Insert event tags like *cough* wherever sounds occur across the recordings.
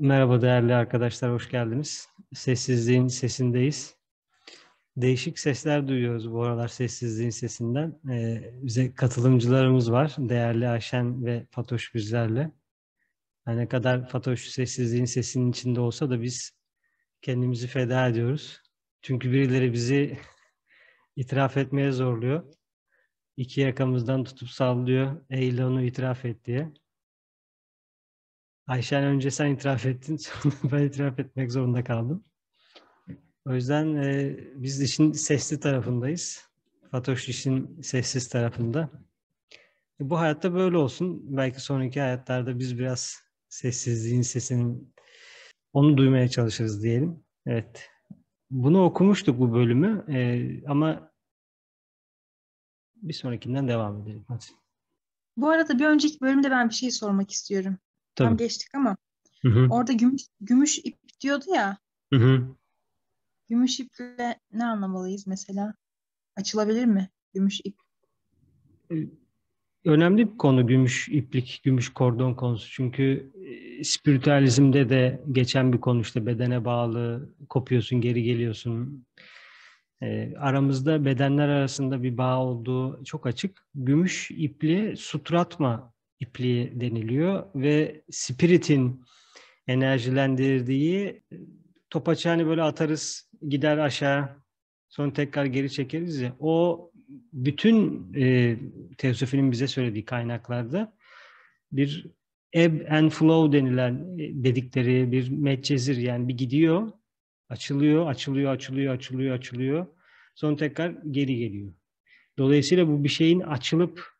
Merhaba değerli arkadaşlar, hoş geldiniz. Sessizliğin sesindeyiz. Değişik sesler duyuyoruz bu aralar sessizliğin sesinden. Ee, bize katılımcılarımız var. Değerli Ayşen ve Fatoş bizlerle. Yani ne kadar Fatoş sessizliğin sesinin içinde olsa da biz kendimizi feda ediyoruz. Çünkü birileri bizi *laughs* itiraf etmeye zorluyor. İki yakamızdan tutup sallıyor. Eyle itiraf et diye. Ayşen önce sen itiraf ettin, *laughs* sonra ben itiraf etmek zorunda kaldım. O yüzden e, biz işin sesli tarafındayız. Fatoş işin sessiz tarafında. E, bu hayatta böyle olsun. Belki sonraki hayatlarda biz biraz sessizliğin sesinin onu duymaya çalışırız diyelim. Evet. Bunu okumuştuk bu bölümü e, ama bir sonrakinden devam edelim. Hadi. Bu arada bir önceki bölümde ben bir şey sormak istiyorum. Tam Tabii. geçtik ama Hı hı. orada gümüş, gümüş ip diyordu ya. Hı hı. Gümüş iple ne anlamalıyız mesela? Açılabilir mi gümüş ip? Önemli bir konu gümüş iplik, gümüş kordon konusu. Çünkü e, spiritüalizmde de geçen bir konu işte bedene bağlı, kopuyorsun, geri geliyorsun. E, aramızda bedenler arasında bir bağ olduğu çok açık. Gümüş ipliğe sutratma ipliği deniliyor ve spiritin enerjilendirdiği topaçı hani böyle atarız, gider aşağı, sonra tekrar geri çekeriz ya. O bütün e, Teosofinin bize söylediği kaynaklarda bir ebb and flow denilen e, dedikleri bir medcezir yani bir gidiyor, açılıyor, açılıyor, açılıyor, açılıyor, açılıyor. Sonra tekrar geri geliyor. Dolayısıyla bu bir şeyin açılıp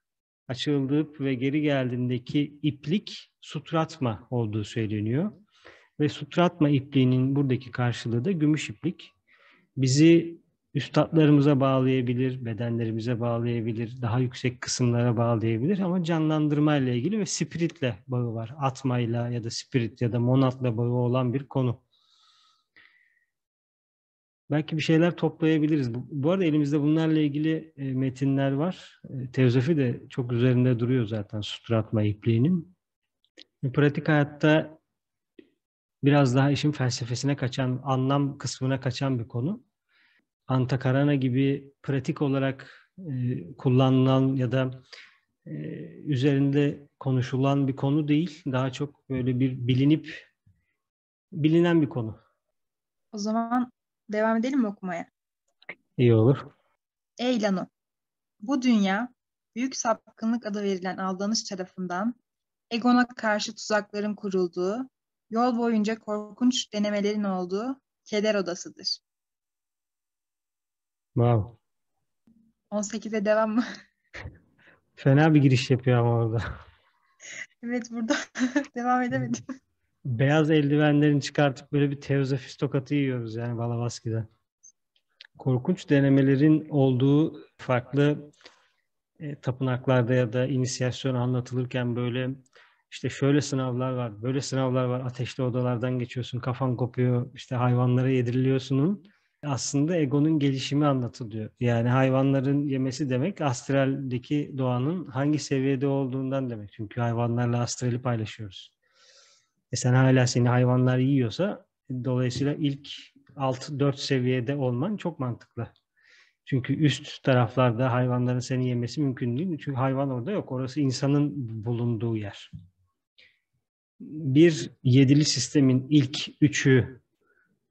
açıldığı ve geri geldiğindeki iplik sutratma olduğu söyleniyor. Ve sutratma ipliğinin buradaki karşılığı da gümüş iplik. Bizi üstadlarımıza bağlayabilir, bedenlerimize bağlayabilir, daha yüksek kısımlara bağlayabilir ama canlandırma ile ilgili ve spiritle bağı var. Atmayla ya da spirit ya da monatla bağı olan bir konu. Belki bir şeyler toplayabiliriz. Bu, bu arada elimizde bunlarla ilgili e, metinler var. E, Teozofi de çok üzerinde duruyor zaten sutratma ipliğinin. E, pratik hayatta biraz daha işin felsefesine kaçan, anlam kısmına kaçan bir konu. Antakarana gibi pratik olarak e, kullanılan ya da e, üzerinde konuşulan bir konu değil. Daha çok böyle bir bilinip bilinen bir konu. O zaman devam edelim mi okumaya? İyi olur. Ey Lano! Bu dünya, büyük sapkınlık adı verilen aldanış tarafından, egona karşı tuzakların kurulduğu, yol boyunca korkunç denemelerin olduğu keder odasıdır. Wow. 18'e devam mı? Fena bir giriş yapıyor ama orada. evet burada *laughs* devam edemedim. Beyaz eldivenlerini çıkartıp böyle bir teozofist tokatı yiyoruz yani Balavaski'den. Korkunç denemelerin olduğu farklı e, tapınaklarda ya da inisiyasyon anlatılırken böyle işte şöyle sınavlar var, böyle sınavlar var, ateşli odalardan geçiyorsun, kafan kopuyor, işte hayvanlara yediriliyorsunun aslında egonun gelişimi anlatılıyor. Yani hayvanların yemesi demek astraldeki doğanın hangi seviyede olduğundan demek. Çünkü hayvanlarla astrali paylaşıyoruz. E sen hala seni hayvanlar yiyorsa dolayısıyla ilk 6-4 seviyede olman çok mantıklı. Çünkü üst taraflarda hayvanların seni yemesi mümkün değil. Çünkü hayvan orada yok. Orası insanın bulunduğu yer. Bir yedili sistemin ilk üçü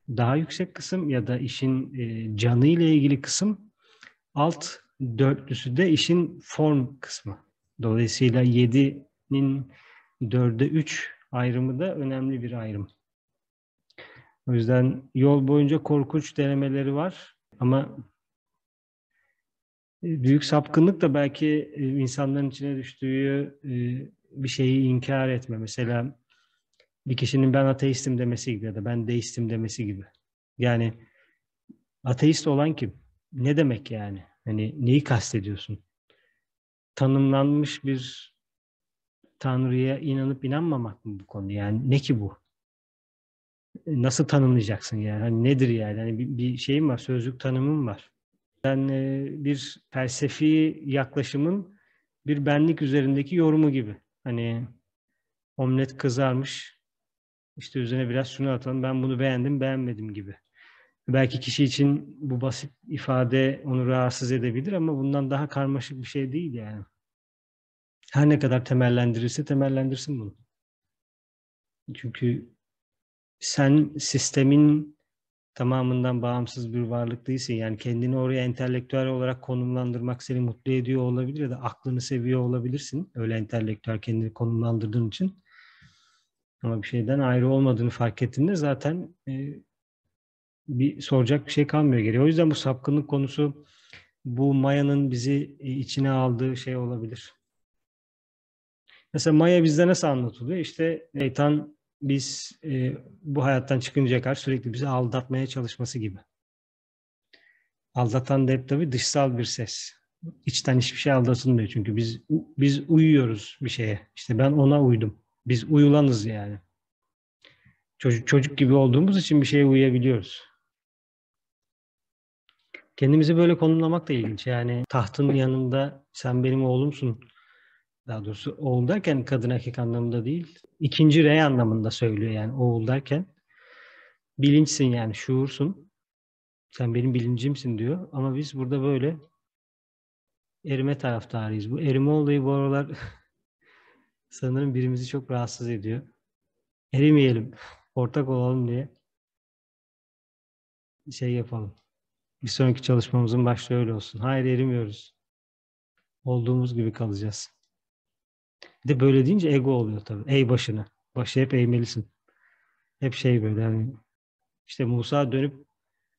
daha yüksek kısım ya da işin e, canı ile ilgili kısım alt dörtlüsü de işin form kısmı. Dolayısıyla 7'nin 4'e 3 ayrımı da önemli bir ayrım. O yüzden yol boyunca korkunç denemeleri var ama e, büyük sapkınlık da belki e, insanların içine düştüğü e, bir şeyi inkar etme. Mesela bir kişinin ben ateistim demesi gibi ya da ben deistim demesi gibi. Yani ateist olan kim? Ne demek yani? Hani neyi kastediyorsun? Tanımlanmış bir Tanrı'ya inanıp inanmamak mı bu konu? Yani ne ki bu? Nasıl tanımlayacaksın yani? Hani nedir yani? Hani bir, bir şeyim var, sözlük tanımım var. Ben e, bir felsefi yaklaşımın bir benlik üzerindeki yorumu gibi. Hani omlet kızarmış, İşte üzerine biraz şunu atalım. Ben bunu beğendim, beğenmedim gibi. Belki kişi için bu basit ifade onu rahatsız edebilir ama bundan daha karmaşık bir şey değil yani. Her ne kadar temellendirirse temellendirsin bunu. Çünkü sen sistemin tamamından bağımsız bir varlık değilsin. Yani kendini oraya entelektüel olarak konumlandırmak seni mutlu ediyor olabilir ya da aklını seviyor olabilirsin. Öyle entelektüel kendini konumlandırdığın için. Ama bir şeyden ayrı olmadığını fark ettiğinde zaten e, bir soracak bir şey kalmıyor geriye. O yüzden bu sapkınlık konusu bu Maya'nın bizi e, içine aldığı şey olabilir. Mesela Maya bizde nasıl anlatılıyor? İşte şeytan biz e, bu hayattan çıkıncaya kadar sürekli bizi aldatmaya çalışması gibi. Aldatan da hep tabii dışsal bir ses. İçten hiçbir şey aldatılmıyor çünkü biz biz uyuyoruz bir şeye. İşte ben ona uydum. Biz uyulanız yani. Çocuk, çocuk gibi olduğumuz için bir şeye uyuyabiliyoruz. Kendimizi böyle konumlamak da ilginç. Yani tahtın yanında sen benim oğlumsun. Daha doğrusu oğul derken kadın erkek anlamında değil. İkinci rey anlamında söylüyor yani oğul derken. Bilinçsin yani şuursun. Sen benim bilincimsin diyor. Ama biz burada böyle erime taraftarıyız. Bu erime olayı bu aralar *laughs* sanırım birimizi çok rahatsız ediyor. Erimeyelim, ortak olalım diye şey yapalım. Bir sonraki çalışmamızın başlığı öyle olsun. Hayır erimiyoruz. Olduğumuz gibi kalacağız. Bir de böyle deyince ego oluyor tabii. Ey başını. Başı hep eğmelisin. Hep şey böyle yani işte Musa dönüp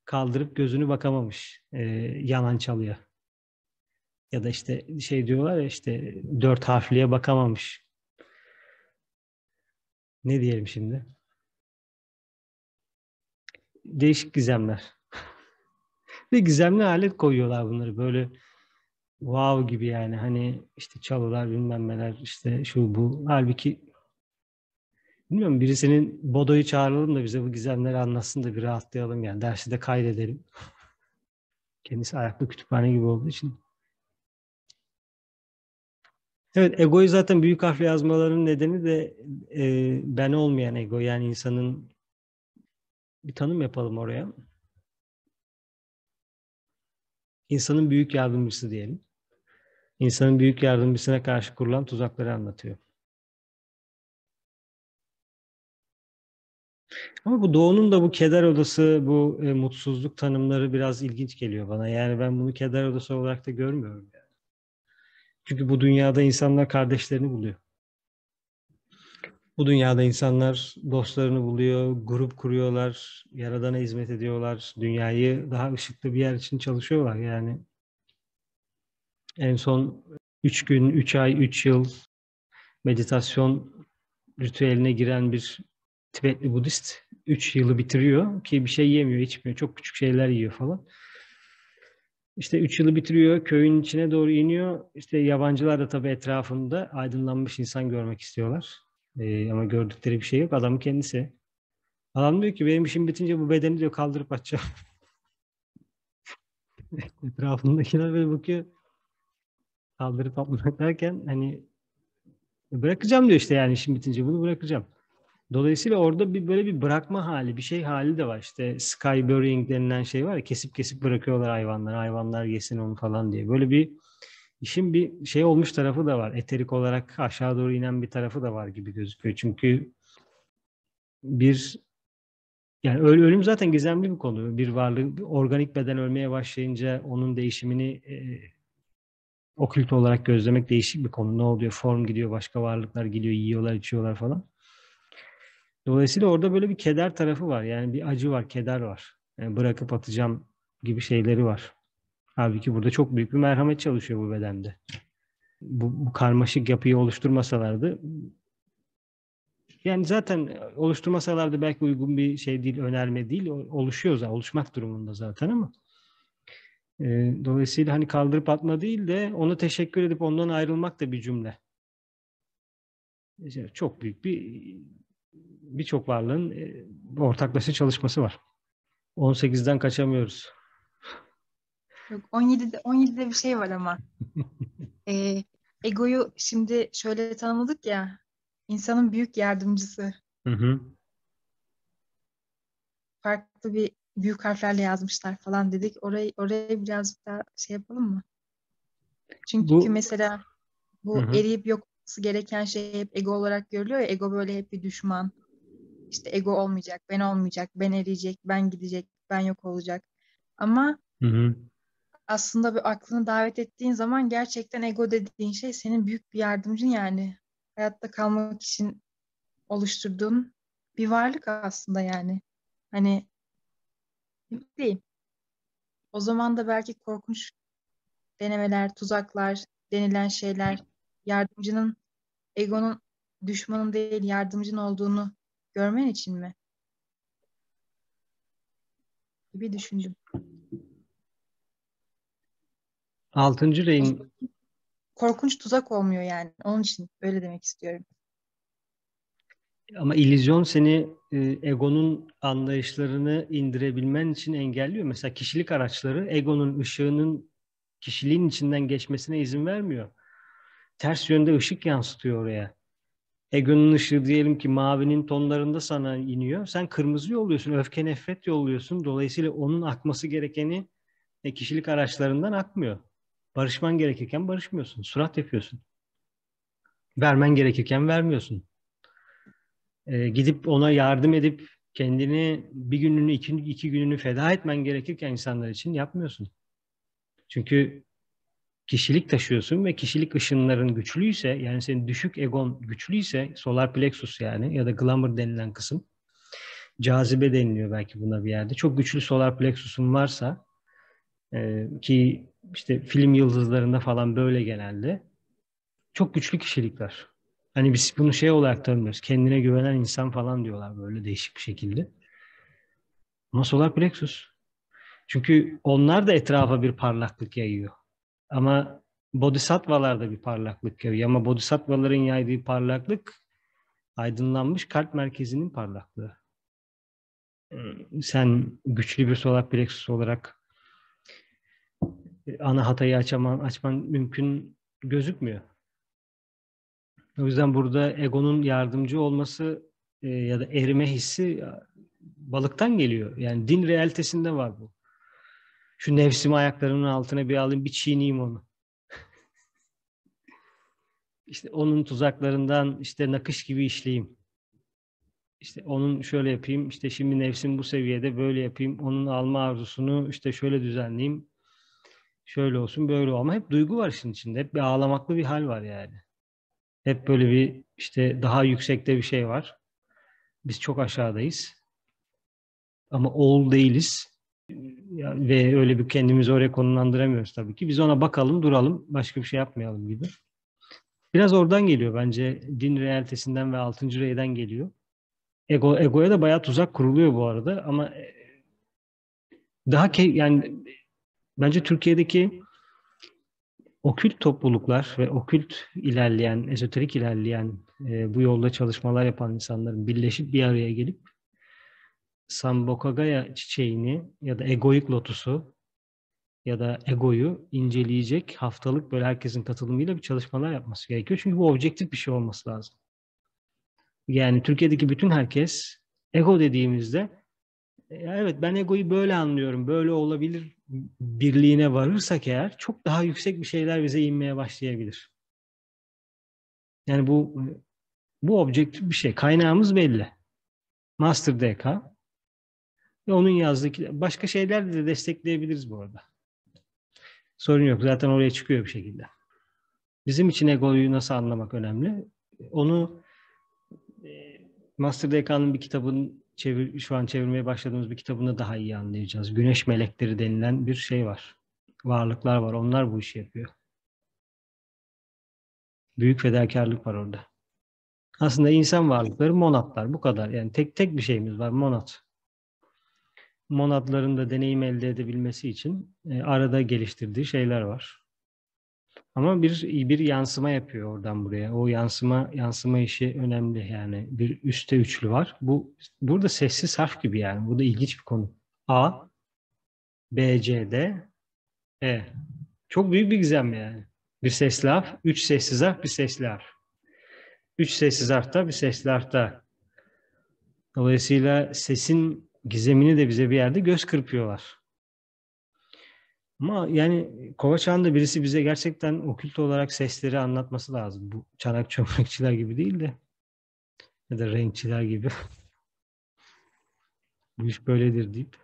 kaldırıp gözünü bakamamış e, yanan çalıya. Ya da işte şey diyorlar ya işte dört harfliye bakamamış. Ne diyelim şimdi? Değişik gizemler. *laughs* Ve gizemli alet koyuyorlar bunları böyle wow gibi yani hani işte çalılar bilmem neler işte şu bu. Halbuki bilmiyorum birisinin Bodo'yu çağıralım da bize bu gizemleri anlatsın da bir rahatlayalım yani. Dersi de kaydedelim. *laughs* Kendisi ayaklı kütüphane gibi olduğu için. Evet, egoyu zaten büyük harfle yazmaların nedeni de e, ben olmayan ego. Yani insanın bir tanım yapalım oraya. İnsanın büyük yardımcısı diyelim. İnsanın büyük yardımcısına karşı kurulan tuzakları anlatıyor. Ama bu Doğu'nun da bu keder odası, bu e, mutsuzluk tanımları biraz ilginç geliyor bana. Yani ben bunu keder odası olarak da görmüyorum. Yani. Çünkü bu dünyada insanlar kardeşlerini buluyor. Bu dünyada insanlar dostlarını buluyor, grup kuruyorlar, Yaradan'a hizmet ediyorlar, dünyayı daha ışıklı bir yer için çalışıyorlar. Yani en son 3 gün, 3 ay, 3 yıl meditasyon ritüeline giren bir Tibetli Budist 3 yılı bitiriyor ki bir şey yemiyor, içmiyor. Çok küçük şeyler yiyor falan. İşte 3 yılı bitiriyor, köyün içine doğru iniyor. İşte yabancılar da tabii etrafında aydınlanmış insan görmek istiyorlar. Ee, ama gördükleri bir şey yok. Adamın kendisi. Adam diyor ki benim işim bitince bu bedeni diyor kaldırıp açacağım. *laughs* Etrafındakiler böyle bakıyor. Kaldırıp atmak derken hani bırakacağım diyor işte yani işim bitince bunu bırakacağım. Dolayısıyla orada bir böyle bir bırakma hali, bir şey hali de var. İşte sky burying denilen şey var ya kesip kesip bırakıyorlar hayvanları. Hayvanlar yesin onu falan diye. Böyle bir işin bir şey olmuş tarafı da var. Eterik olarak aşağı doğru inen bir tarafı da var gibi gözüküyor. Çünkü bir yani ölüm zaten gizemli bir konu. Bir varlık, bir organik beden ölmeye başlayınca onun değişimini e, okült olarak gözlemek değişik bir konu. Ne oluyor? Form gidiyor, başka varlıklar geliyor, yiyorlar, içiyorlar falan. Dolayısıyla orada böyle bir keder tarafı var. Yani bir acı var, keder var. Yani bırakıp atacağım gibi şeyleri var. Halbuki burada çok büyük bir merhamet çalışıyor bu bedende. Bu, bu karmaşık yapıyı oluşturmasalardı yani zaten oluşturmasalardı belki uygun bir şey değil, önerme değil. Oluşuyor zaten, oluşmak durumunda zaten ama e, dolayısıyla hani kaldırıp atma değil de ona teşekkür edip ondan ayrılmak da bir cümle. İşte çok büyük bir birçok varlığın e, ortaklaşa çalışması var. 18'den kaçamıyoruz. Yok 17'de 17'de bir şey var ama. *laughs* ee, egoyu şimdi şöyle tanımladık ya. insanın büyük yardımcısı. Hı hı. farklı bir büyük harflerle yazmışlar falan dedik. Orayı oraya biraz daha şey yapalım mı? Çünkü bu, mesela bu hı eriyip yok olması gereken şey hep ego olarak görülüyor ya. Ego böyle hep bir düşman. İşte ego olmayacak, ben olmayacak, ben eriyecek, ben gidecek, ben yok olacak. Ama hı hı. aslında bir aklını davet ettiğin zaman gerçekten ego dediğin şey senin büyük bir yardımcın yani. Hayatta kalmak için oluşturduğun bir varlık aslında yani. Hani değil. O zaman da belki korkunç denemeler, tuzaklar, denilen şeyler yardımcının egonun düşmanın değil yardımcın olduğunu görmen için mi? Gibi düşündüm. Altıncı reyin korkunç tuzak olmuyor yani. Onun için öyle demek istiyorum. Ama illüzyon seni egonun anlayışlarını indirebilmen için engelliyor. Mesela kişilik araçları egonun ışığının kişiliğin içinden geçmesine izin vermiyor. Ters yönde ışık yansıtıyor oraya. Egonun ışığı diyelim ki mavinin tonlarında sana iniyor. Sen kırmızı yolluyorsun, öfke nefret yolluyorsun. Dolayısıyla onun akması gerekeni e, kişilik araçlarından akmıyor. Barışman gerekirken barışmıyorsun. Surat yapıyorsun. Vermen gerekirken vermiyorsun e, gidip ona yardım edip kendini bir gününü, iki, iki gününü feda etmen gerekirken insanlar için yapmıyorsun. Çünkü kişilik taşıyorsun ve kişilik ışınların güçlüyse yani senin düşük egon güçlüyse solar plexus yani ya da glamour denilen kısım cazibe deniliyor belki buna bir yerde. Çok güçlü solar plexusun varsa e, ki işte film yıldızlarında falan böyle genelde çok güçlü kişilikler. Hani biz bunu şey olarak tanımlıyoruz. Kendine güvenen insan falan diyorlar böyle değişik bir şekilde. Ama solar plexus. Çünkü onlar da etrafa bir parlaklık yayıyor. Ama bodhisattvalar da bir parlaklık yayıyor. Ama bodhisattvaların yaydığı parlaklık aydınlanmış kalp merkezinin parlaklığı. Sen güçlü bir solar plexus olarak ana hatayı açaman, açman mümkün gözükmüyor. O yüzden burada egonun yardımcı olması e, ya da erime hissi balıktan geliyor. Yani din realitesinde var bu. Şu nefsimi ayaklarımın altına bir alayım, bir çiğneyim onu. *laughs* İşte onun tuzaklarından işte nakış gibi işleyeyim. İşte onun şöyle yapayım, işte şimdi nefsim bu seviyede böyle yapayım, onun alma arzusunu işte şöyle düzenleyeyim. Şöyle olsun, böyle olma. Hep duygu var işin içinde. Hep bir ağlamaklı bir hal var yani. Hep böyle bir işte daha yüksekte bir şey var. Biz çok aşağıdayız. Ama oğul değiliz. Ve öyle bir kendimizi oraya konumlandıramıyoruz tabii ki. Biz ona bakalım, duralım, başka bir şey yapmayalım gibi. Biraz oradan geliyor bence. Din realitesinden ve altıncı reyden geliyor. Ego, egoya da bayağı tuzak kuruluyor bu arada ama e, daha ke yani bence Türkiye'deki okült topluluklar ve okült ilerleyen, ezoterik ilerleyen, e, bu yolda çalışmalar yapan insanların birleşip bir araya gelip Sambokagaya çiçeğini ya da egoik lotusu ya da egoyu inceleyecek haftalık böyle herkesin katılımıyla bir çalışmalar yapması gerekiyor. Çünkü bu objektif bir şey olması lazım. Yani Türkiye'deki bütün herkes ego dediğimizde evet ben egoyu böyle anlıyorum, böyle olabilir birliğine varırsak eğer çok daha yüksek bir şeyler bize inmeye başlayabilir. Yani bu bu objektif bir şey. Kaynağımız belli. Master DK ve onun yazdığı başka şeyler de destekleyebiliriz bu arada. Sorun yok. Zaten oraya çıkıyor bir şekilde. Bizim için egoyu nasıl anlamak önemli. Onu e, Master DK'nın bir kitabın çevir, şu an çevirmeye başladığımız bir kitabında daha iyi anlayacağız. Güneş melekleri denilen bir şey var. Varlıklar var. Onlar bu işi yapıyor. Büyük fedakarlık var orada. Aslında insan varlıkları monatlar. Bu kadar. Yani tek tek bir şeyimiz var. Monat. Monatların da deneyim elde edebilmesi için e, arada geliştirdiği şeyler var. Ama bir bir yansıma yapıyor oradan buraya. O yansıma yansıma işi önemli yani. Bir üstte üçlü var. Bu burada sessiz harf gibi yani. Bu da ilginç bir konu. A B C D E. Çok büyük bir gizem yani. Bir sesli harf, üç sessiz harf, bir sesli harf. Üç sessiz harfta, bir sesli harfta. Dolayısıyla sesin gizemini de bize bir yerde göz kırpıyorlar. Ama yani Kovaçan'da birisi bize gerçekten okült olarak sesleri anlatması lazım. Bu çanak *laughs* çömlekçiler gibi değil de ya da renkçiler gibi. Bu iş böyledir deyip.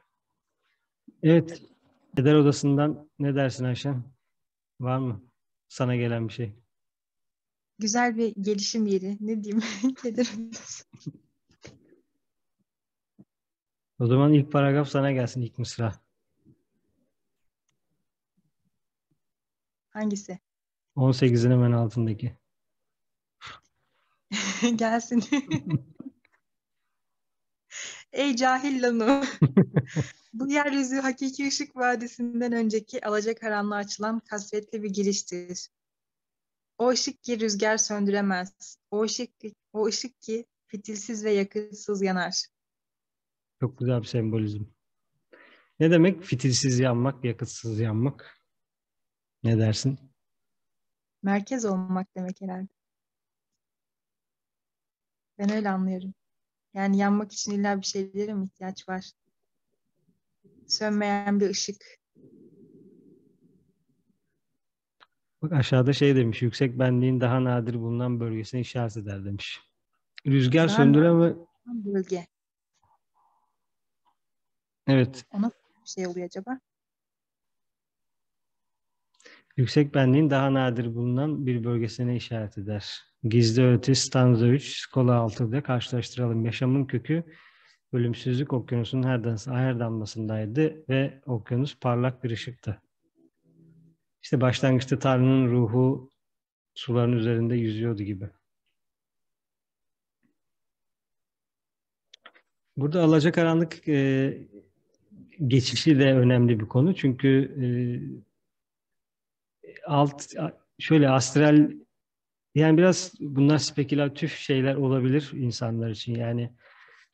Evet. Eder odasından ne dersin Ayşen? Var mı sana gelen bir şey? Güzel bir gelişim yeri. Ne diyeyim? *laughs* Keder odası. O zaman ilk paragraf sana gelsin ilk mısra. Hangisi? 18'in hemen altındaki. *laughs* Gelsin. *laughs* Ey cahil Lanu. *laughs* Bu yeryüzü hakiki ışık vadisinden önceki alacakaranlığa açılan kasvetli bir giriştir. O ışık ki rüzgar söndüremez. O ışık, o ışık ki fitilsiz ve yakıtsız yanar. Çok güzel bir sembolizm. Ne demek fitilsiz yanmak, yakıtsız yanmak? Ne dersin? Merkez olmak demek herhalde. Ben öyle anlıyorum. Yani yanmak için illa bir şeylere mi ihtiyaç var? Sönmeyen bir ışık. Bak aşağıda şey demiş, yüksek benliğin daha nadir bulunan bölgesine işaret eder demiş. Rüzgar Daha söndüreme... Bölge. Evet, O nasıl bir şey oluyor acaba? Yüksek benliğin daha nadir bulunan bir bölgesine işaret eder. Gizli öğreti stanza 3, skola 6'da karşılaştıralım. Yaşamın kökü ölümsüzlük okyanusunun her, dans, her damlasındaydı ve okyanus parlak bir ışıktı. İşte başlangıçta Tanrı'nın ruhu suların üzerinde yüzüyordu gibi. Burada alacakaranlık e, geçişi de önemli bir konu. Çünkü e, alt şöyle astral yani biraz bunlar spekülatif şeyler olabilir insanlar için. Yani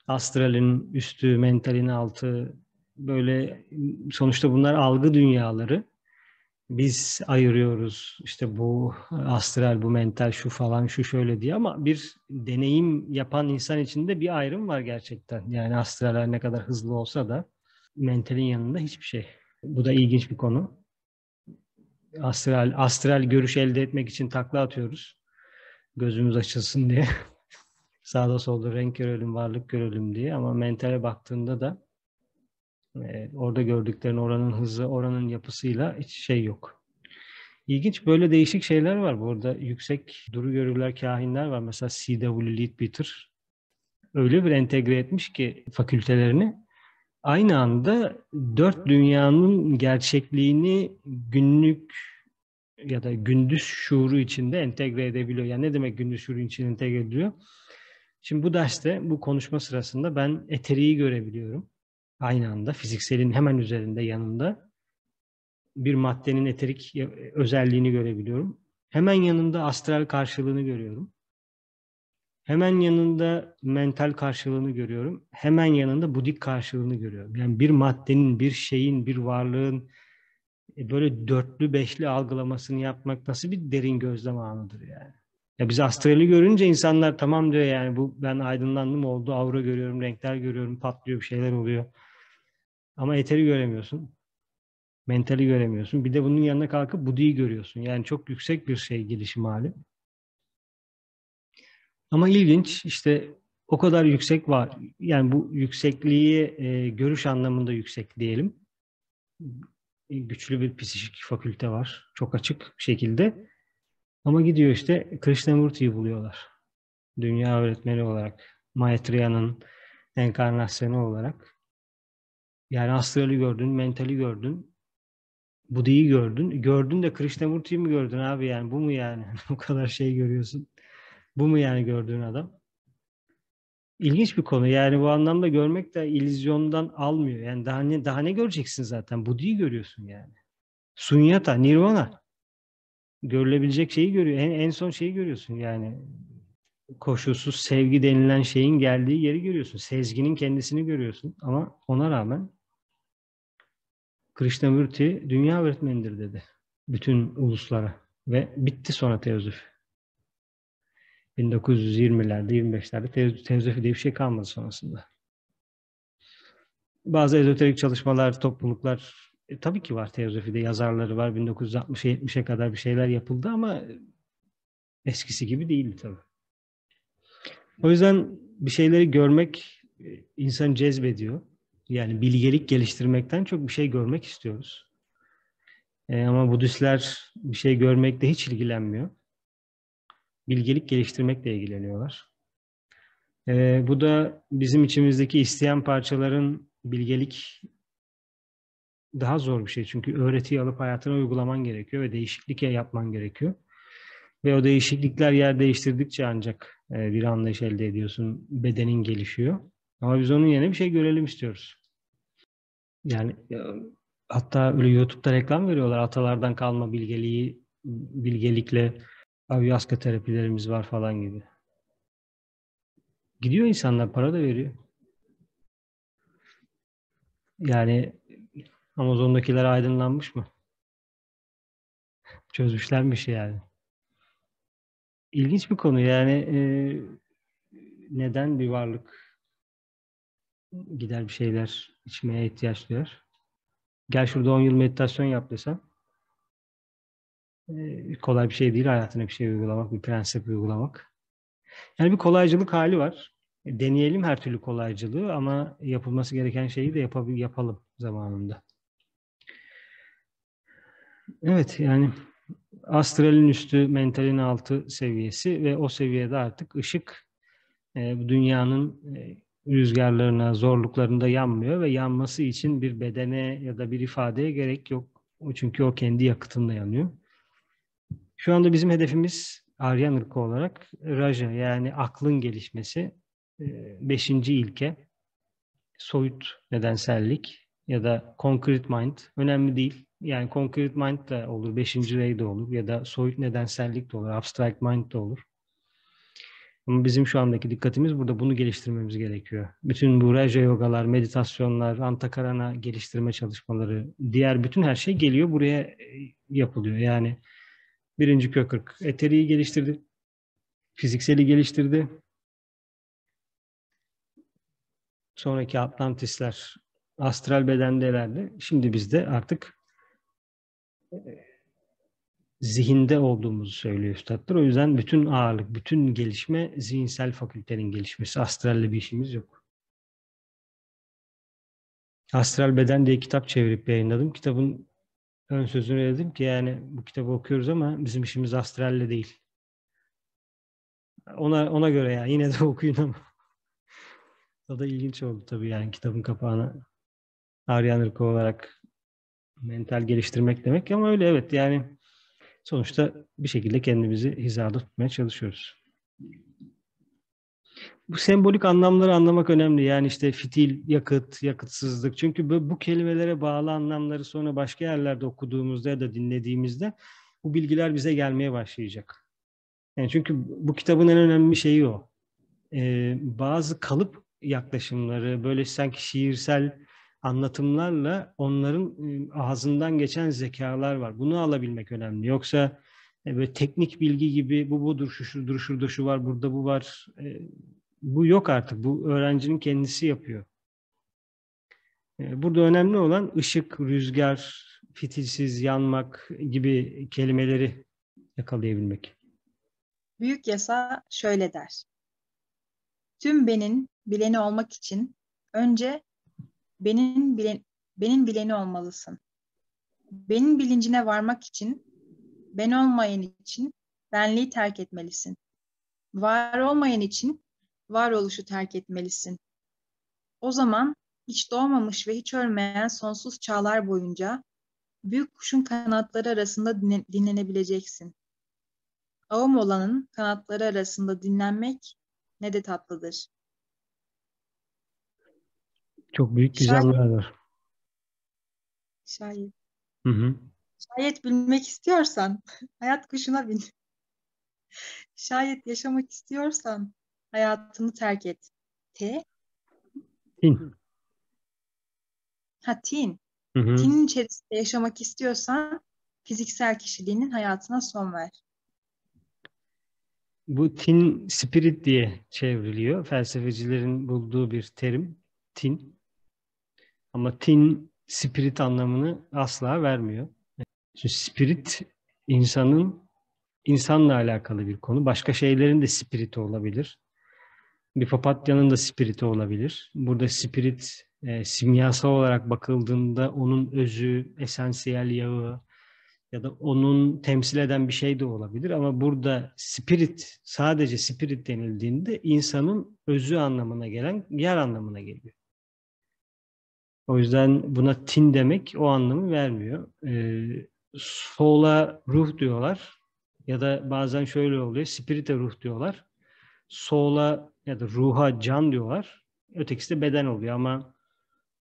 astralin üstü, mentalin altı böyle sonuçta bunlar algı dünyaları. Biz ayırıyoruz işte bu astral, bu mental, şu falan, şu şöyle diye ama bir deneyim yapan insan içinde bir ayrım var gerçekten. Yani astraller ne kadar hızlı olsa da mentalin yanında hiçbir şey. Bu da ilginç bir konu. Astral, astral görüş elde etmek için takla atıyoruz. Gözümüz açılsın diye. *laughs* Sağda solda renk görelim, varlık görelim diye. Ama mentale baktığında da e, orada gördüklerin oranın hızı, oranın yapısıyla hiç şey yok. İlginç böyle değişik şeyler var. Burada yüksek duru görürler, kahinler var. Mesela C.W. Leadbeater öyle bir entegre etmiş ki fakültelerini aynı anda dört dünyanın gerçekliğini günlük ya da gündüz şuuru içinde entegre edebiliyor. Yani ne demek gündüz şuuru için entegre ediliyor? Şimdi bu derste, bu konuşma sırasında ben eteriği görebiliyorum. Aynı anda fizikselin hemen üzerinde yanında bir maddenin eterik özelliğini görebiliyorum. Hemen yanında astral karşılığını görüyorum. Hemen yanında mental karşılığını görüyorum. Hemen yanında budik karşılığını görüyorum. Yani bir maddenin, bir şeyin, bir varlığın e, böyle dörtlü beşli algılamasını yapmak nasıl bir derin gözlem anıdır yani. Ya biz astrali görünce insanlar tamam diyor yani bu ben aydınlandım oldu, aura görüyorum, renkler görüyorum, patlıyor bir şeyler oluyor. Ama eteri göremiyorsun. Mentali göremiyorsun. Bir de bunun yanına kalkıp budiyi görüyorsun. Yani çok yüksek bir şey gelişim hali. Ama ilginç işte o kadar yüksek var. Yani bu yüksekliği e, görüş anlamında yüksek diyelim. Güçlü bir psikik fakülte var. Çok açık bir şekilde. Ama gidiyor işte Krishnamurti'yi buluyorlar. Dünya öğretmeni olarak. Maitreya'nın enkarnasyonu olarak. Yani astrali gördün, mentali gördün. Budi'yi gördün. Gördün de Krishnamurti'yi mi gördün abi yani? Bu mu yani? *laughs* o kadar şey görüyorsun. Bu mu yani gördüğün adam? İlginç bir konu. Yani bu anlamda görmek de illüzyondan almıyor. Yani daha ne daha ne göreceksin zaten? Budi'yi görüyorsun yani. Sunyata, nirvana. Görülebilecek şeyi görüyor. En, en son şeyi görüyorsun yani. Koşulsuz sevgi denilen şeyin geldiği yeri görüyorsun. Sezginin kendisini görüyorsun. Ama ona rağmen Krishnamurti dünya öğretmenidir dedi. Bütün uluslara. Ve bitti sonra teozüf. 1920'lerde, 25'lerde teozofi diye bir şey kalmadı sonrasında. bazı ezoterik çalışmalar, topluluklar e, tabii ki var teozofide yazarları var. 1960'a 70'e kadar bir şeyler yapıldı ama eskisi gibi değil tabii. O yüzden bir şeyleri görmek e, insanı cezbediyor. Yani bilgelik geliştirmekten çok bir şey görmek istiyoruz. E, ama Budistler bir şey görmekle hiç ilgilenmiyor. Bilgelik geliştirmekle ilgileniyorlar. E, bu da bizim içimizdeki isteyen parçaların bilgelik daha zor bir şey. Çünkü öğretiyi alıp hayatına uygulaman gerekiyor ve değişiklik yapman gerekiyor. Ve o değişiklikler yer değiştirdikçe ancak e, bir anlayış elde ediyorsun. Bedenin gelişiyor. Ama biz onun yerine bir şey görelim istiyoruz. Yani e, hatta öyle YouTube'da reklam veriyorlar. Atalardan kalma bilgeliği, bilgelikle ayahuasca terapilerimiz var falan gibi. Gidiyor insanlar, para da veriyor. Yani Amazon'dakiler aydınlanmış mı? Çözmüşlermiş yani. İlginç bir konu yani e, neden bir varlık gider bir şeyler içmeye ihtiyaç duyar? Gel şurada 10 yıl meditasyon yap desem kolay bir şey değil hayatına bir şey uygulamak, bir prensip uygulamak. Yani bir kolaycılık hali var. E, deneyelim her türlü kolaycılığı ama yapılması gereken şeyi de yapab- yapalım zamanında. Evet yani astralin üstü, mentalin altı seviyesi ve o seviyede artık ışık e, dünyanın e, rüzgarlarına, zorluklarında yanmıyor ve yanması için bir bedene ya da bir ifadeye gerek yok. Çünkü o kendi yakıtında yanıyor. Şu anda bizim hedefimiz Aryan ırkı olarak Raja yani aklın gelişmesi. E, beşinci ilke soyut nedensellik ya da concrete mind önemli değil. Yani concrete mind de olur, beşinci ray de olur ya da soyut nedensellik de olur, abstract mind de olur. Ama bizim şu andaki dikkatimiz burada bunu geliştirmemiz gerekiyor. Bütün bu Raja yogalar, meditasyonlar, Antakarana geliştirme çalışmaları, diğer bütün her şey geliyor buraya e, yapılıyor. Yani birinci kökırk eteriyi geliştirdi, fizikseli geliştirdi. Sonraki Atlantisler astral bedendelerdi. Şimdi biz de artık zihinde olduğumuzu söylüyor üstadlar. O yüzden bütün ağırlık, bütün gelişme zihinsel fakültenin gelişmesi. Astralle bir işimiz yok. Astral Beden diye kitap çevirip yayınladım. Kitabın ön sözünü dedim ki yani bu kitabı okuyoruz ama bizim işimiz astralle değil. Ona ona göre ya yine de *laughs* okuyun ama. o da ilginç oldu tabii yani kitabın kapağına Aryan ırkı olarak mental geliştirmek demek ama öyle evet yani sonuçta bir şekilde kendimizi hizada tutmaya çalışıyoruz. Bu sembolik anlamları anlamak önemli. Yani işte fitil, yakıt, yakıtsızlık. Çünkü bu, bu kelimelere bağlı anlamları sonra başka yerlerde okuduğumuzda ya da dinlediğimizde bu bilgiler bize gelmeye başlayacak. Yani çünkü bu kitabın en önemli şeyi o. Ee, bazı kalıp yaklaşımları, böyle sanki şiirsel anlatımlarla onların ağzından geçen zekalar var. Bunu alabilmek önemli. Yoksa e, böyle teknik bilgi gibi bu budur, şu şudur, şurada şu var, burada bu var. E, bu yok artık. Bu öğrencinin kendisi yapıyor. E, burada önemli olan ışık, rüzgar, fitilsiz, yanmak gibi kelimeleri yakalayabilmek. Büyük yasa şöyle der. Tüm benin bileni olmak için önce benim bilen, benim bileni olmalısın. Benim bilincine varmak için, ben olmayan için benliği terk etmelisin. Var olmayan için varoluşu terk etmelisin. O zaman hiç doğmamış ve hiç ölmeyen sonsuz çağlar boyunca büyük kuşun kanatları arasında dinlenebileceksin. Ağım olanın kanatları arasında dinlenmek ne de tatlıdır. Çok büyük gizemler var. Şayet. Hı hı. Şayet bilmek istiyorsan hayat kuşuna bin. Şayet yaşamak istiyorsan hayatını terk et. T. Tin. Ha tin. Hı hı. Tinin içerisinde yaşamak istiyorsan fiziksel kişiliğinin hayatına son ver. Bu tin spirit diye çevriliyor. Felsefecilerin bulduğu bir terim. Tin. Ama tin spirit anlamını asla vermiyor. Çünkü spirit insanın insanla alakalı bir konu. Başka şeylerin de spiriti olabilir. Bir papatyanın da spiriti olabilir. Burada spirit e, simyasal olarak bakıldığında onun özü, esansiyel yağı ya da onun temsil eden bir şey de olabilir. Ama burada spirit, sadece spirit denildiğinde insanın özü anlamına gelen yer anlamına geliyor. O yüzden buna tin demek o anlamı vermiyor. E, soul'a ruh diyorlar ya da bazen şöyle oluyor, spirite ruh diyorlar. Soul'a ya da ruha can diyorlar. Ötekisi de beden oluyor ama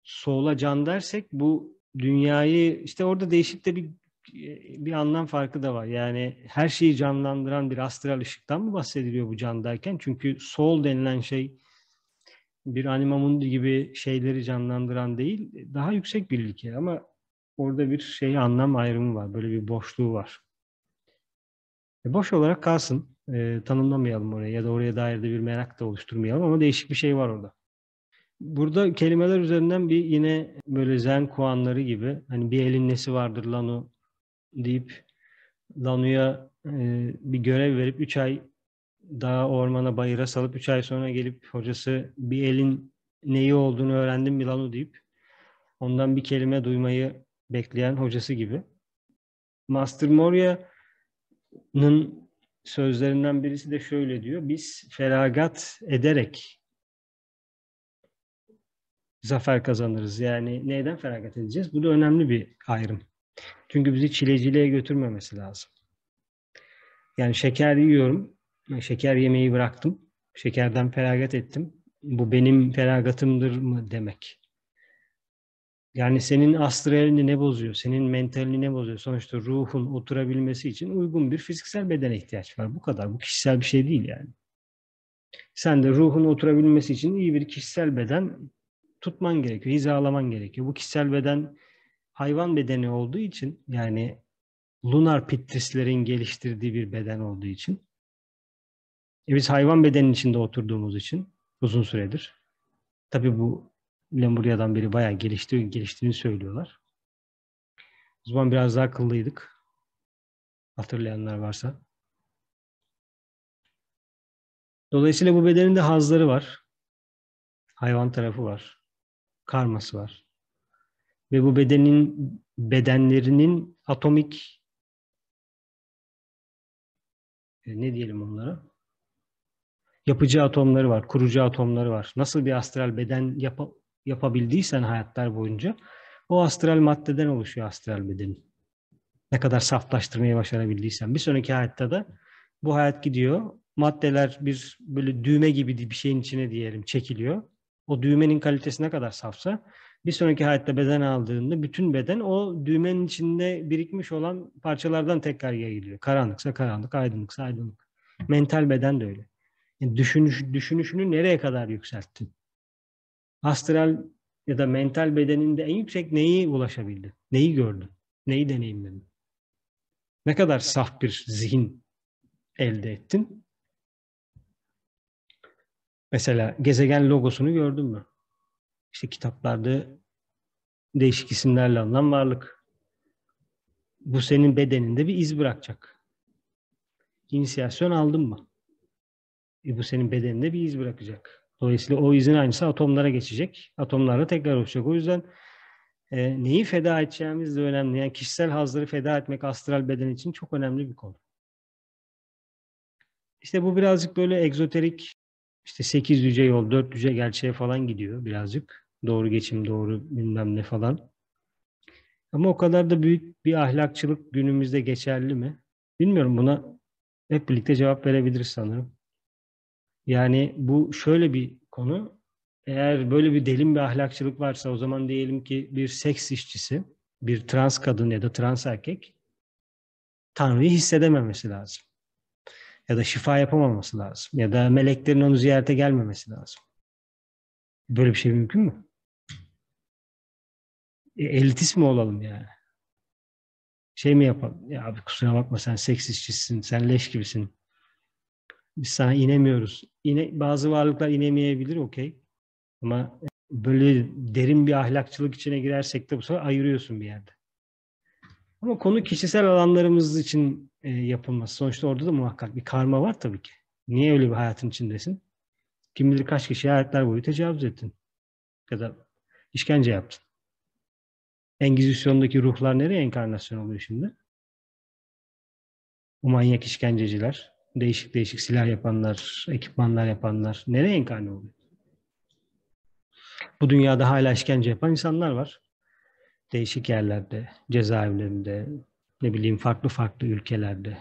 soğula can dersek bu dünyayı işte orada değişik de bir bir anlam farkı da var. Yani her şeyi canlandıran bir astral ışıktan mı bahsediliyor bu can derken? Çünkü soul denilen şey bir animamundi gibi şeyleri canlandıran değil, daha yüksek bir ilke ama orada bir şey anlam ayrımı var. Böyle bir boşluğu var. E boş olarak kalsın. E, tanımlamayalım oraya ya da oraya dair de bir merak da oluşturmayalım ama değişik bir şey var orada. Burada kelimeler üzerinden bir yine böyle zen kuanları gibi hani bir elin nesi vardır Lanu deyip Lanu'ya e, bir görev verip 3 ay daha ormana bayıra salıp 3 ay sonra gelip hocası bir elin neyi olduğunu öğrendim mi Lanu deyip ondan bir kelime duymayı bekleyen hocası gibi. Master Moria'nın sözlerinden birisi de şöyle diyor. Biz feragat ederek zafer kazanırız. Yani neyden feragat edeceğiz? Bu da önemli bir ayrım. Çünkü bizi çileciliğe götürmemesi lazım. Yani şeker yiyorum. Şeker yemeyi bıraktım. Şekerden feragat ettim. Bu benim feragatımdır mı demek. Yani senin astralini ne bozuyor? Senin mentalini ne bozuyor? Sonuçta ruhun oturabilmesi için uygun bir fiziksel bedene ihtiyaç var. Bu kadar. Bu kişisel bir şey değil yani. Sen de ruhun oturabilmesi için iyi bir kişisel beden tutman gerekiyor, hizalaman gerekiyor. Bu kişisel beden hayvan bedeni olduğu için yani lunar pitrislerin geliştirdiği bir beden olduğu için e biz hayvan bedenin içinde oturduğumuz için uzun süredir tabi bu Lemurya'dan beri bayağı gelişti, geliştiğini söylüyorlar. O zaman biraz daha akıllıydık. Hatırlayanlar varsa. Dolayısıyla bu bedenin de hazları var. Hayvan tarafı var karması var. Ve bu bedenin bedenlerinin atomik e, ne diyelim onlara? Yapıcı atomları var, kurucu atomları var. Nasıl bir astral beden yap yapabildiysen hayatlar boyunca o astral maddeden oluşuyor astral bedenin. Ne kadar saflaştırmayı başarabildiysen. Bir sonraki hayatta da bu hayat gidiyor. Maddeler bir böyle düğme gibi bir şeyin içine diyelim çekiliyor o düğmenin kalitesi ne kadar safsa bir sonraki hayatta beden aldığında bütün beden o düğmenin içinde birikmiş olan parçalardan tekrar yayılıyor. Karanlıksa karanlık, aydınlıksa aydınlık. Mental beden de öyle. Yani düşünüş, düşünüşünü nereye kadar yükselttin? Astral ya da mental bedeninde en yüksek neyi ulaşabildin? Neyi gördün? Neyi deneyimledin? Ne kadar saf bir zihin elde ettin? Mesela gezegen logosunu gördün mü? İşte kitaplarda değişik isimlerle alınan varlık. Bu senin bedeninde bir iz bırakacak. İnisiyasyon aldın mı? E bu senin bedeninde bir iz bırakacak. Dolayısıyla o izin aynısı atomlara geçecek. Atomlarla tekrar oluşacak. O yüzden e, neyi feda edeceğimiz de önemli. Yani kişisel hazları feda etmek astral beden için çok önemli bir konu. İşte bu birazcık böyle egzoterik işte 8 yüce yol, 4 yüce gerçeğe falan gidiyor birazcık. Doğru geçim, doğru bilmem ne falan. Ama o kadar da büyük bir ahlakçılık günümüzde geçerli mi? Bilmiyorum buna hep birlikte cevap verebiliriz sanırım. Yani bu şöyle bir konu. Eğer böyle bir derin bir ahlakçılık varsa o zaman diyelim ki bir seks işçisi, bir trans kadın ya da trans erkek Tanrı'yı hissedememesi lazım ya da şifa yapamaması lazım. Ya da meleklerin onu ziyarete gelmemesi lazım. Böyle bir şey mümkün mü? E, elitist mi olalım yani? Şey mi yapalım? Ya abi kusura bakma sen seks işçisin, sen leş gibisin. Biz sana inemiyoruz. İne, bazı varlıklar inemeyebilir okey. Ama böyle derin bir ahlakçılık içine girersek de bu sefer ayırıyorsun bir yerde. Ama konu kişisel alanlarımız için e, yapılması. Sonuçta orada da muhakkak bir karma var tabii ki. Niye öyle bir hayatın içindesin? Kim bilir kaç kişiye hayatlar boyu tecavüz ettin. Ya da işkence yaptın. Engizisyondaki ruhlar nereye enkarnasyon oluyor şimdi? O manyak işkenceciler, değişik değişik silah yapanlar, ekipmanlar yapanlar nereye enkarne oluyor? Bu dünyada hala işkence yapan insanlar var. Değişik yerlerde, cezaevlerinde, ne bileyim farklı farklı ülkelerde.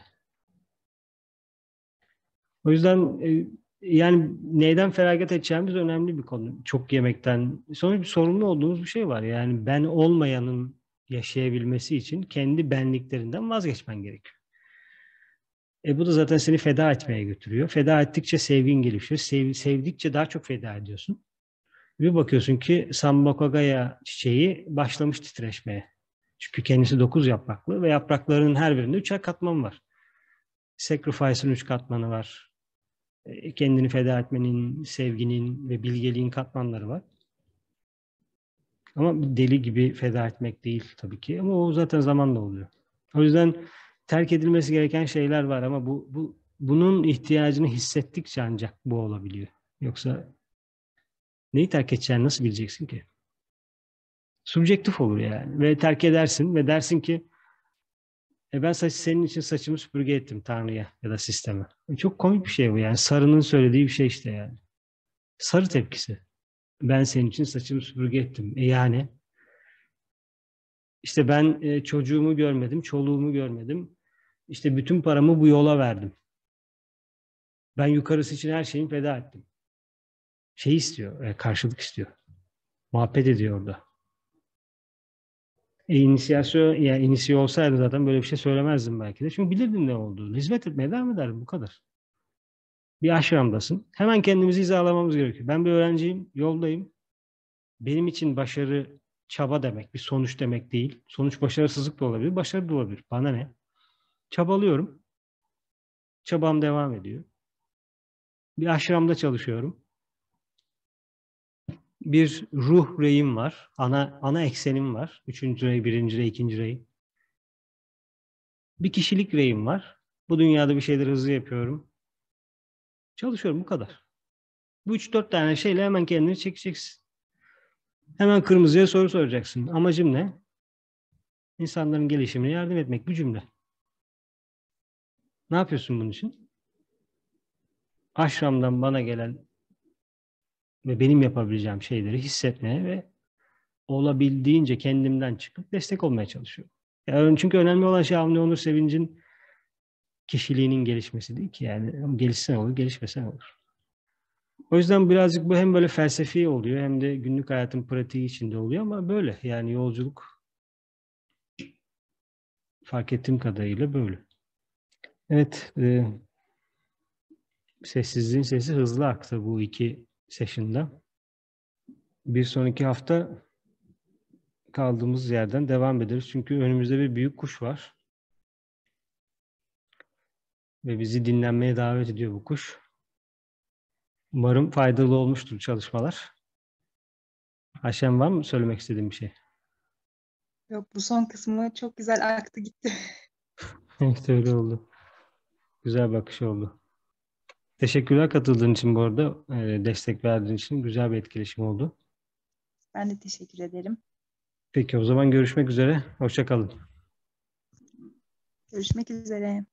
O yüzden e, yani neyden feragat edeceğimiz önemli bir konu. Çok yemekten. Sonra bir sorumlu olduğumuz bir şey var. Yani ben olmayanın yaşayabilmesi için kendi benliklerinden vazgeçmen gerekiyor. E bu da zaten seni feda etmeye götürüyor. Feda ettikçe sevgin gelişiyor. Sev, sevdikçe daha çok feda ediyorsun. Bir bakıyorsun ki Sambakogaya çiçeği başlamış titreşmeye. Çünkü kendisi dokuz yapraklı ve yapraklarının her birinde üçer katman var. Sacrifice'ın üç katmanı var. E, kendini feda etmenin, sevginin ve bilgeliğin katmanları var. Ama deli gibi feda etmek değil tabii ki. Ama o zaten zamanla oluyor. O yüzden terk edilmesi gereken şeyler var ama bu, bu bunun ihtiyacını hissettikçe ancak bu olabiliyor. Yoksa neyi terk edeceğini nasıl bileceksin ki? Subjektif olur yani. Ve terk edersin ve dersin ki e ben saç, senin için saçımı süpürge ettim Tanrı'ya ya da sisteme. E çok komik bir şey bu yani. Sarı'nın söylediği bir şey işte yani. Sarı tepkisi. Ben senin için saçımı süpürge ettim. E yani işte ben e, çocuğumu görmedim, çoluğumu görmedim. İşte bütün paramı bu yola verdim. Ben yukarısı için her şeyimi feda ettim. Şey istiyor, e, karşılık istiyor. Muhabbet ediyor orada. E, inisiyasyon, yani inisiye olsaydı zaten böyle bir şey söylemezdim belki de. Çünkü bilirdim ne olduğunu. Hizmet etmeye devam ederdim bu kadar. Bir aşramdasın. Hemen kendimizi hizalamamız gerekiyor. Ben bir öğrenciyim, yoldayım. Benim için başarı çaba demek, bir sonuç demek değil. Sonuç başarısızlık da olabilir, başarı da olabilir. Bana ne? Çabalıyorum. Çabam devam ediyor. Bir aşramda çalışıyorum bir ruh reyim var. Ana ana eksenim var. Üçüncü rey, birinci rey, ikinci rey. Bir kişilik reyim var. Bu dünyada bir şeyleri hızlı yapıyorum. Çalışıyorum bu kadar. Bu üç dört tane şeyle hemen kendini çekeceksin. Hemen kırmızıya soru soracaksın. Amacım ne? İnsanların gelişimine yardım etmek. Bu cümle. Ne yapıyorsun bunun için? Aşramdan bana gelen ve benim yapabileceğim şeyleri hissetmeye ve olabildiğince kendimden çıkıp destek olmaya çalışıyorum. Yani çünkü önemli olan şey Avni Onur Sevinç'in kişiliğinin gelişmesi değil ki. Yani gelişsen olur, gelişmesen olur. O yüzden birazcık bu hem böyle felsefi oluyor hem de günlük hayatın pratiği içinde oluyor ama böyle. Yani yolculuk fark ettiğim kadarıyla böyle. Evet, e, sessizliğin sesi hızlı aktı bu iki session'da. Bir sonraki hafta kaldığımız yerden devam ederiz. Çünkü önümüzde bir büyük kuş var. Ve bizi dinlenmeye davet ediyor bu kuş. Umarım faydalı olmuştur çalışmalar. Ayşem var mı söylemek istediğim bir şey? Yok bu son kısmı çok güzel aktı gitti. *laughs* evet öyle oldu. Güzel bakış oldu. Teşekkürler katıldığın için bu arada. E, destek verdiğin için güzel bir etkileşim oldu. Ben de teşekkür ederim. Peki o zaman görüşmek üzere. Hoşçakalın. Görüşmek üzere.